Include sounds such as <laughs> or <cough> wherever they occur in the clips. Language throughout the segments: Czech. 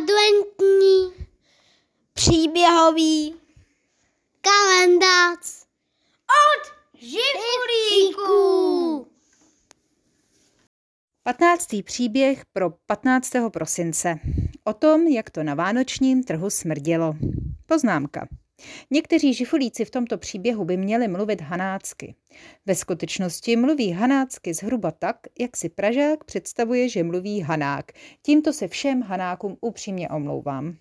adventní příběhový kalendář od Živulíků. 15. příběh pro 15. prosince. O tom, jak to na vánočním trhu smrdělo. Poznámka. Někteří žifulíci v tomto příběhu by měli mluvit hanácky. Ve skutečnosti mluví hanácky zhruba tak, jak si Pražák představuje, že mluví hanák. Tímto se všem hanákům upřímně omlouvám.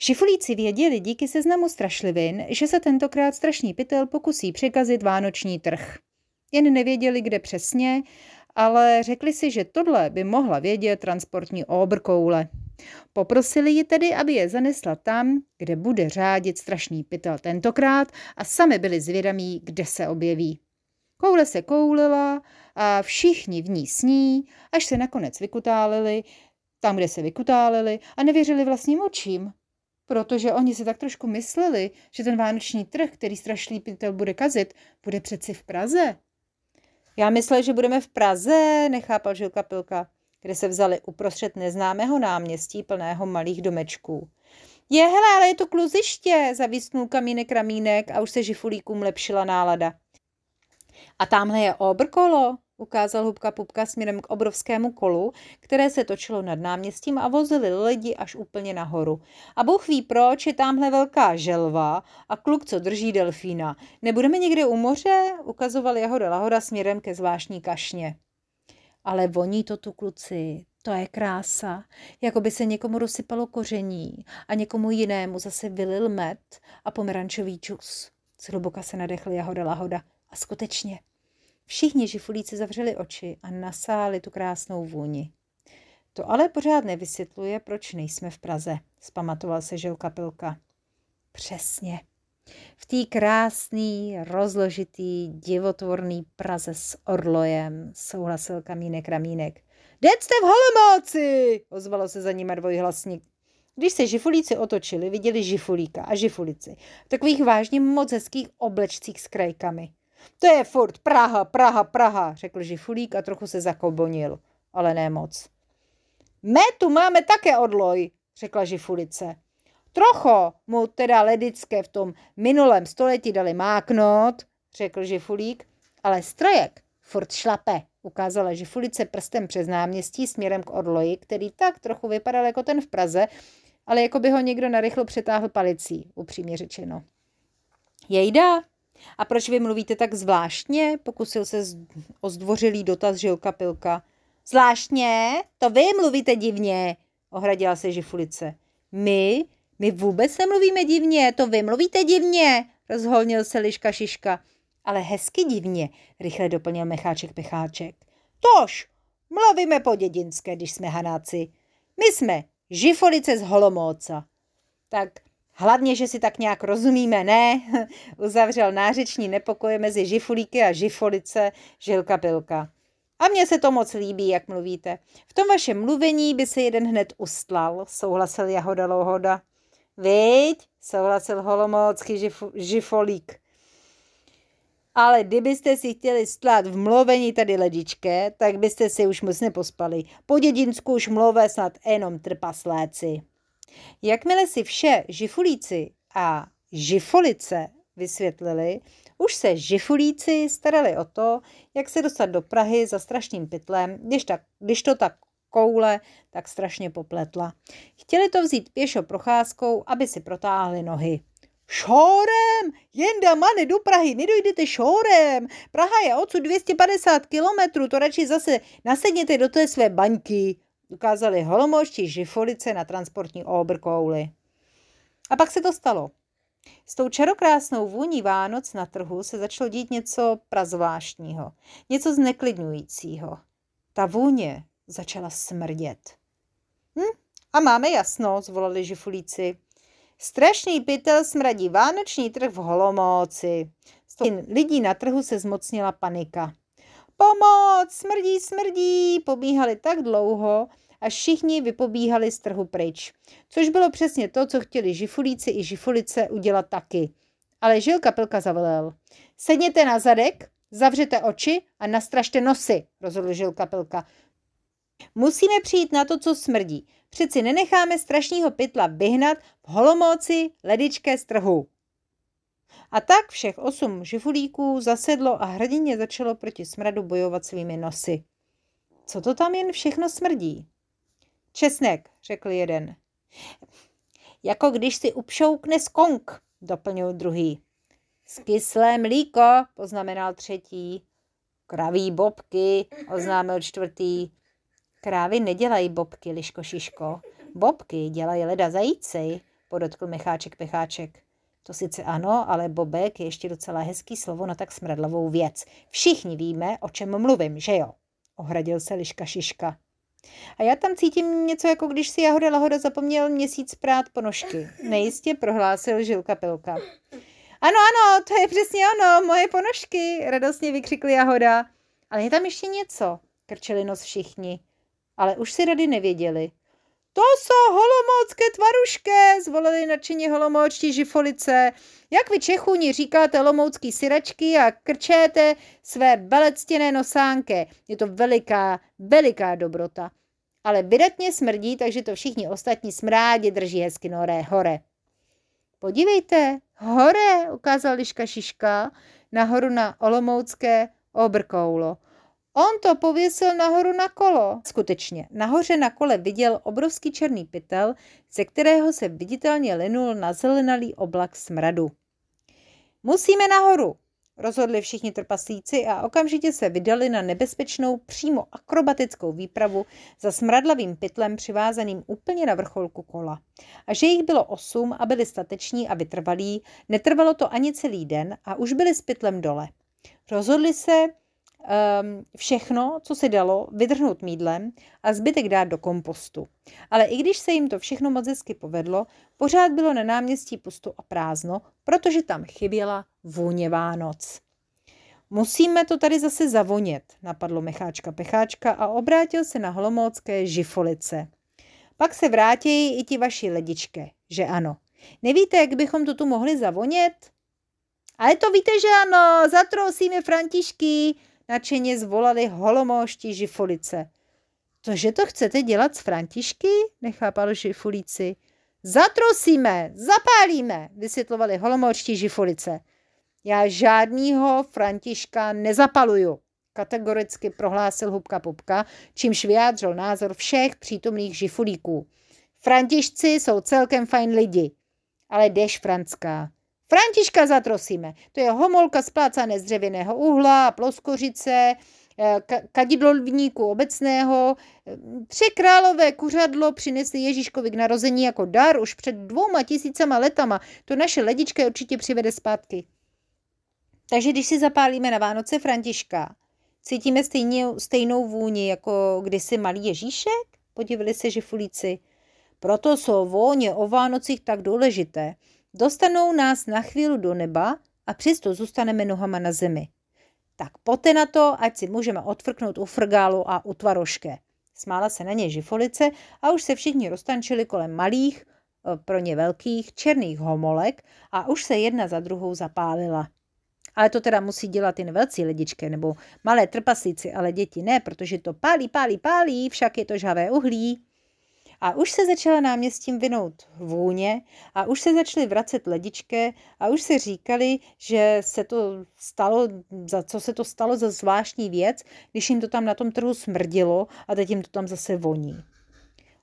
Žifulíci věděli díky seznamu strašlivin, že se tentokrát strašný pytel pokusí překazit vánoční trh. Jen nevěděli, kde přesně, ale řekli si, že tohle by mohla vědět transportní obrkoule. Poprosili ji tedy, aby je zanesla tam, kde bude řádit strašný pytel tentokrát a sami byli zvědomí, kde se objeví. Koule se koulila a všichni v ní sní, až se nakonec vykutálili, tam, kde se vykutálili a nevěřili vlastním očím. Protože oni si tak trošku mysleli, že ten vánoční trh, který strašný pytel bude kazit, bude přeci v Praze. Já myslel, že budeme v Praze, nechápal Žilka Pilka kde se vzali uprostřed neznámého náměstí plného malých domečků. Je, hele, ale je to kluziště, zavísknul kamínek ramínek a už se žifulíkům lepšila nálada. A tamhle je obrkolo, ukázal hubka pupka směrem k obrovskému kolu, které se točilo nad náměstím a vozili lidi až úplně nahoru. A Bůh ví proč, je tamhle velká želva a kluk, co drží delfína. Nebudeme někde u moře? Ukazoval jeho Lahoda směrem ke zvláštní kašně. Ale voní to tu kluci, to je krása, jako by se někomu rozsypalo koření a někomu jinému zase vylil med a pomerančový čus. Zhluboka se nadechli Jahoda Lahoda a skutečně. Všichni žifulíci zavřeli oči a nasáli tu krásnou vůni. To ale pořád nevysvětluje, proč nejsme v Praze, zpamatoval se Žilka Pilka. Přesně. V té krásný, rozložitý, divotvorný Praze s orlojem, souhlasil Kamínek Ramínek. Teď jste v Holomouci, ozvalo se za nima dvojhlasník. Když se žifulíci otočili, viděli žifulíka a žifulici v takových vážně moc hezkých oblečcích s krajkami. To je furt Praha, Praha, Praha, řekl žifulík a trochu se zakobonil, ale ne moc. My tu máme také odloj, řekla žifulice. Trocho mu teda ledické v tom minulém století dali máknout, řekl Žifulík, ale strojek furt šlape, ukázala Žifulice prstem přes náměstí směrem k Orloji, který tak trochu vypadal jako ten v Praze, ale jako by ho někdo narychlo přetáhl palicí, upřímně řečeno. Jejda, a proč vy mluvíte tak zvláštně? Pokusil se o zdvořilý dotaz Žilka Pilka. Zvláštně? To vy mluvíte divně, ohradila se Žifulice. My my vůbec nemluvíme divně, to vy mluvíte divně, rozholnil se Liška Šiška. Ale hezky divně, rychle doplnil Mecháček Pecháček. Tož, mluvíme po dědinské, když jsme hanáci. My jsme žifolice z Holomóca. Tak hlavně, že si tak nějak rozumíme, ne? <laughs> Uzavřel nářeční nepokoje mezi žifulíky a žifolice Žilka Pilka. A mně se to moc líbí, jak mluvíte. V tom vašem mluvení by se jeden hned ustlal, souhlasil Jahoda Louhoda. Viď? Souhlasil holomoucký žifolík. Ale kdybyste si chtěli stlat v mluvení tady ledičké, tak byste si už moc nepospali. Po dědinsku už mluve snad jenom trpasléci. Jakmile si vše žifulíci a žifolice vysvětlili, už se žifulíci starali o to, jak se dostat do Prahy za strašným pytlem, když, tak, když to tak koule tak strašně popletla. Chtěli to vzít pěšo procházkou, aby si protáhli nohy. Šórem! Jenda, mane, do Prahy, nedojdete šórem. Praha je odsud 250 kilometrů, to radši zase nasedněte do té své baňky, ukázali holomoští žifolice na transportní obrkouli. A pak se to stalo. S tou čarokrásnou vůní Vánoc na trhu se začalo dít něco prazvláštního, něco zneklidňujícího. Ta vůně začala smrdět. Hm, a máme jasno, zvolali žifulíci. Strašný pytel smradí vánoční trh v Holomóci. Z lidí na trhu se zmocnila panika. Pomoc, smrdí, smrdí, pobíhali tak dlouho, až všichni vypobíhali z trhu pryč. Což bylo přesně to, co chtěli žifulíci i žifulice udělat taky. Ale žil kapelka zavolal. Sedněte na zadek, zavřete oči a nastražte nosy, rozhodl žil kapelka. Musíme přijít na to, co smrdí. Přeci nenecháme strašního pytla vyhnat v holomóci ledičké strhu. A tak všech osm živulíků zasedlo a hrdině začalo proti smradu bojovat svými nosy. Co to tam jen všechno smrdí? Česnek, řekl jeden. Jako když si upšoukne skong, doplnil druhý. Skyslé mlíko, poznamenal třetí. Kraví bobky, oznámil čtvrtý. Krávy nedělají bobky, Liško Šiško. Bobky dělají leda zajícej, podotkl Mecháček Pecháček. To sice ano, ale bobek je ještě docela hezký slovo na tak smradlavou věc. Všichni víme, o čem mluvím, že jo? Ohradil se Liška Šiška. A já tam cítím něco, jako když si Jahoda Lahoda zapomněl měsíc prát ponožky. Nejistě prohlásil Žilka Pilka. Ano, ano, to je přesně ono, moje ponožky, radostně vykřikl Jahoda. Ale je tam ještě něco, krčeli nos všichni. Ale už si rady nevěděli. To jsou holomoucké tvarušky, zvolili nadšeně holomoučtí žifolice. Jak vy Čechuni říkáte lomoucký syračky a krčéte své belectěné nosánky. Je to veliká, veliká dobrota. Ale vydatně smrdí, takže to všichni ostatní smrádě drží hezky noré hore. Podívejte, hore, ukázal Liška Šiška, nahoru na Olomoucké obrkoulo. On to pověsil nahoru na kolo. Skutečně, nahoře na kole viděl obrovský černý pytel, ze kterého se viditelně linul na zelenalý oblak smradu. Musíme nahoru, rozhodli všichni trpaslíci a okamžitě se vydali na nebezpečnou přímo akrobatickou výpravu za smradlavým pytlem přivázaným úplně na vrcholku kola. A že jich bylo osm a byli stateční a vytrvalí, netrvalo to ani celý den a už byli s pytlem dole. Rozhodli se, um, všechno, co se dalo, vydrhnout mídlem a zbytek dát do kompostu. Ale i když se jim to všechno moc hezky povedlo, pořád bylo na náměstí pusto a prázdno, protože tam chyběla vůně Vánoc. Musíme to tady zase zavonět, napadlo Mecháčka Pecháčka a obrátil se na holomócké žifolice. Pak se vrátí i ti vaši ledičke, že ano. Nevíte, jak bychom to tu mohli zavonět? Ale to víte, že ano, zatrousíme Františky, nadšeně zvolali holomouští žifolice. Tože to chcete dělat s Františky? nechápal žifulíci. Zatrosíme, zapálíme, vysvětlovali holomouští žifolice. Já žádnýho Františka nezapaluju, kategoricky prohlásil Hubka Pupka, čímž vyjádřil názor všech přítomných žifulíků. Františci jsou celkem fajn lidi, ale jdeš, Franská, Františka zatrosíme. To je homolka splácané z dřevěného uhla, ploskořice, eh, kadidlovníku obecného. Tři králové kuřadlo přinesli Ježíškovi k narození jako dar už před dvouma tisícama letama. To naše ledička určitě přivede zpátky. Takže když si zapálíme na Vánoce Františka, cítíme stejně, stejnou vůni jako kdysi malý Ježíšek? Podívali se žifulíci. Proto jsou vůně o Vánocích tak důležité. Dostanou nás na chvíli do neba a přesto zůstaneme nohama na zemi. Tak poté na to, ať si můžeme odfrknout u frgálu a u tvaroške. Smála se na ně žifolice a už se všichni roztančili kolem malých, e, pro ně velkých, černých homolek a už se jedna za druhou zapálila. Ale to teda musí dělat jen velcí lidičky nebo malé trpaslíci, ale děti ne, protože to pálí, pálí, pálí, však je to žhavé uhlí. A už se začala náměstím vinout vůně a už se začaly vracet ledičky a už se říkali, že se to stalo, za co se to stalo za zvláštní věc, když jim to tam na tom trhu smrdilo a teď jim to tam zase voní.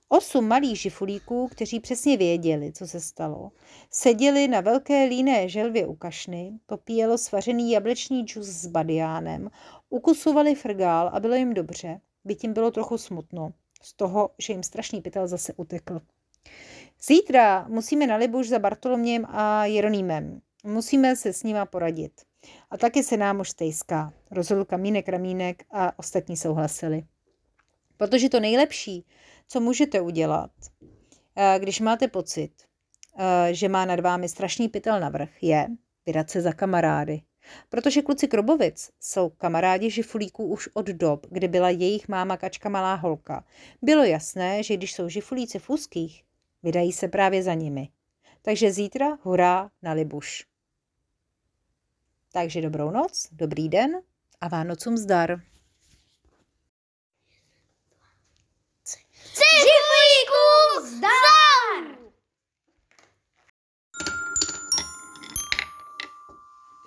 Osm malých žifulíků, kteří přesně věděli, co se stalo, seděli na velké líné želvě u kašny, popíjelo svařený jablečný džus s badiánem, ukusovali frgál a bylo jim dobře, byť jim bylo trochu smutno z toho, že jim strašný pytel zase utekl. Zítra musíme na Libuš za Bartolomějem a Jeronýmem. Musíme se s nima poradit. A taky se nám už stejská. Rozhodl Kamínek Ramínek a ostatní souhlasili. Protože to nejlepší, co můžete udělat, eh, když máte pocit, eh, že má nad vámi strašný pytel navrh, je vydat se za kamarády. Protože kluci Krobovic jsou kamarádi žifulíků už od dob, kdy byla jejich máma kačka malá holka. Bylo jasné, že když jsou žifulíci v úzkých, vydají se právě za nimi. Takže zítra hurá na Libuš. Takže dobrou noc, dobrý den a Vánocům zdar. Žifulíkům zdar!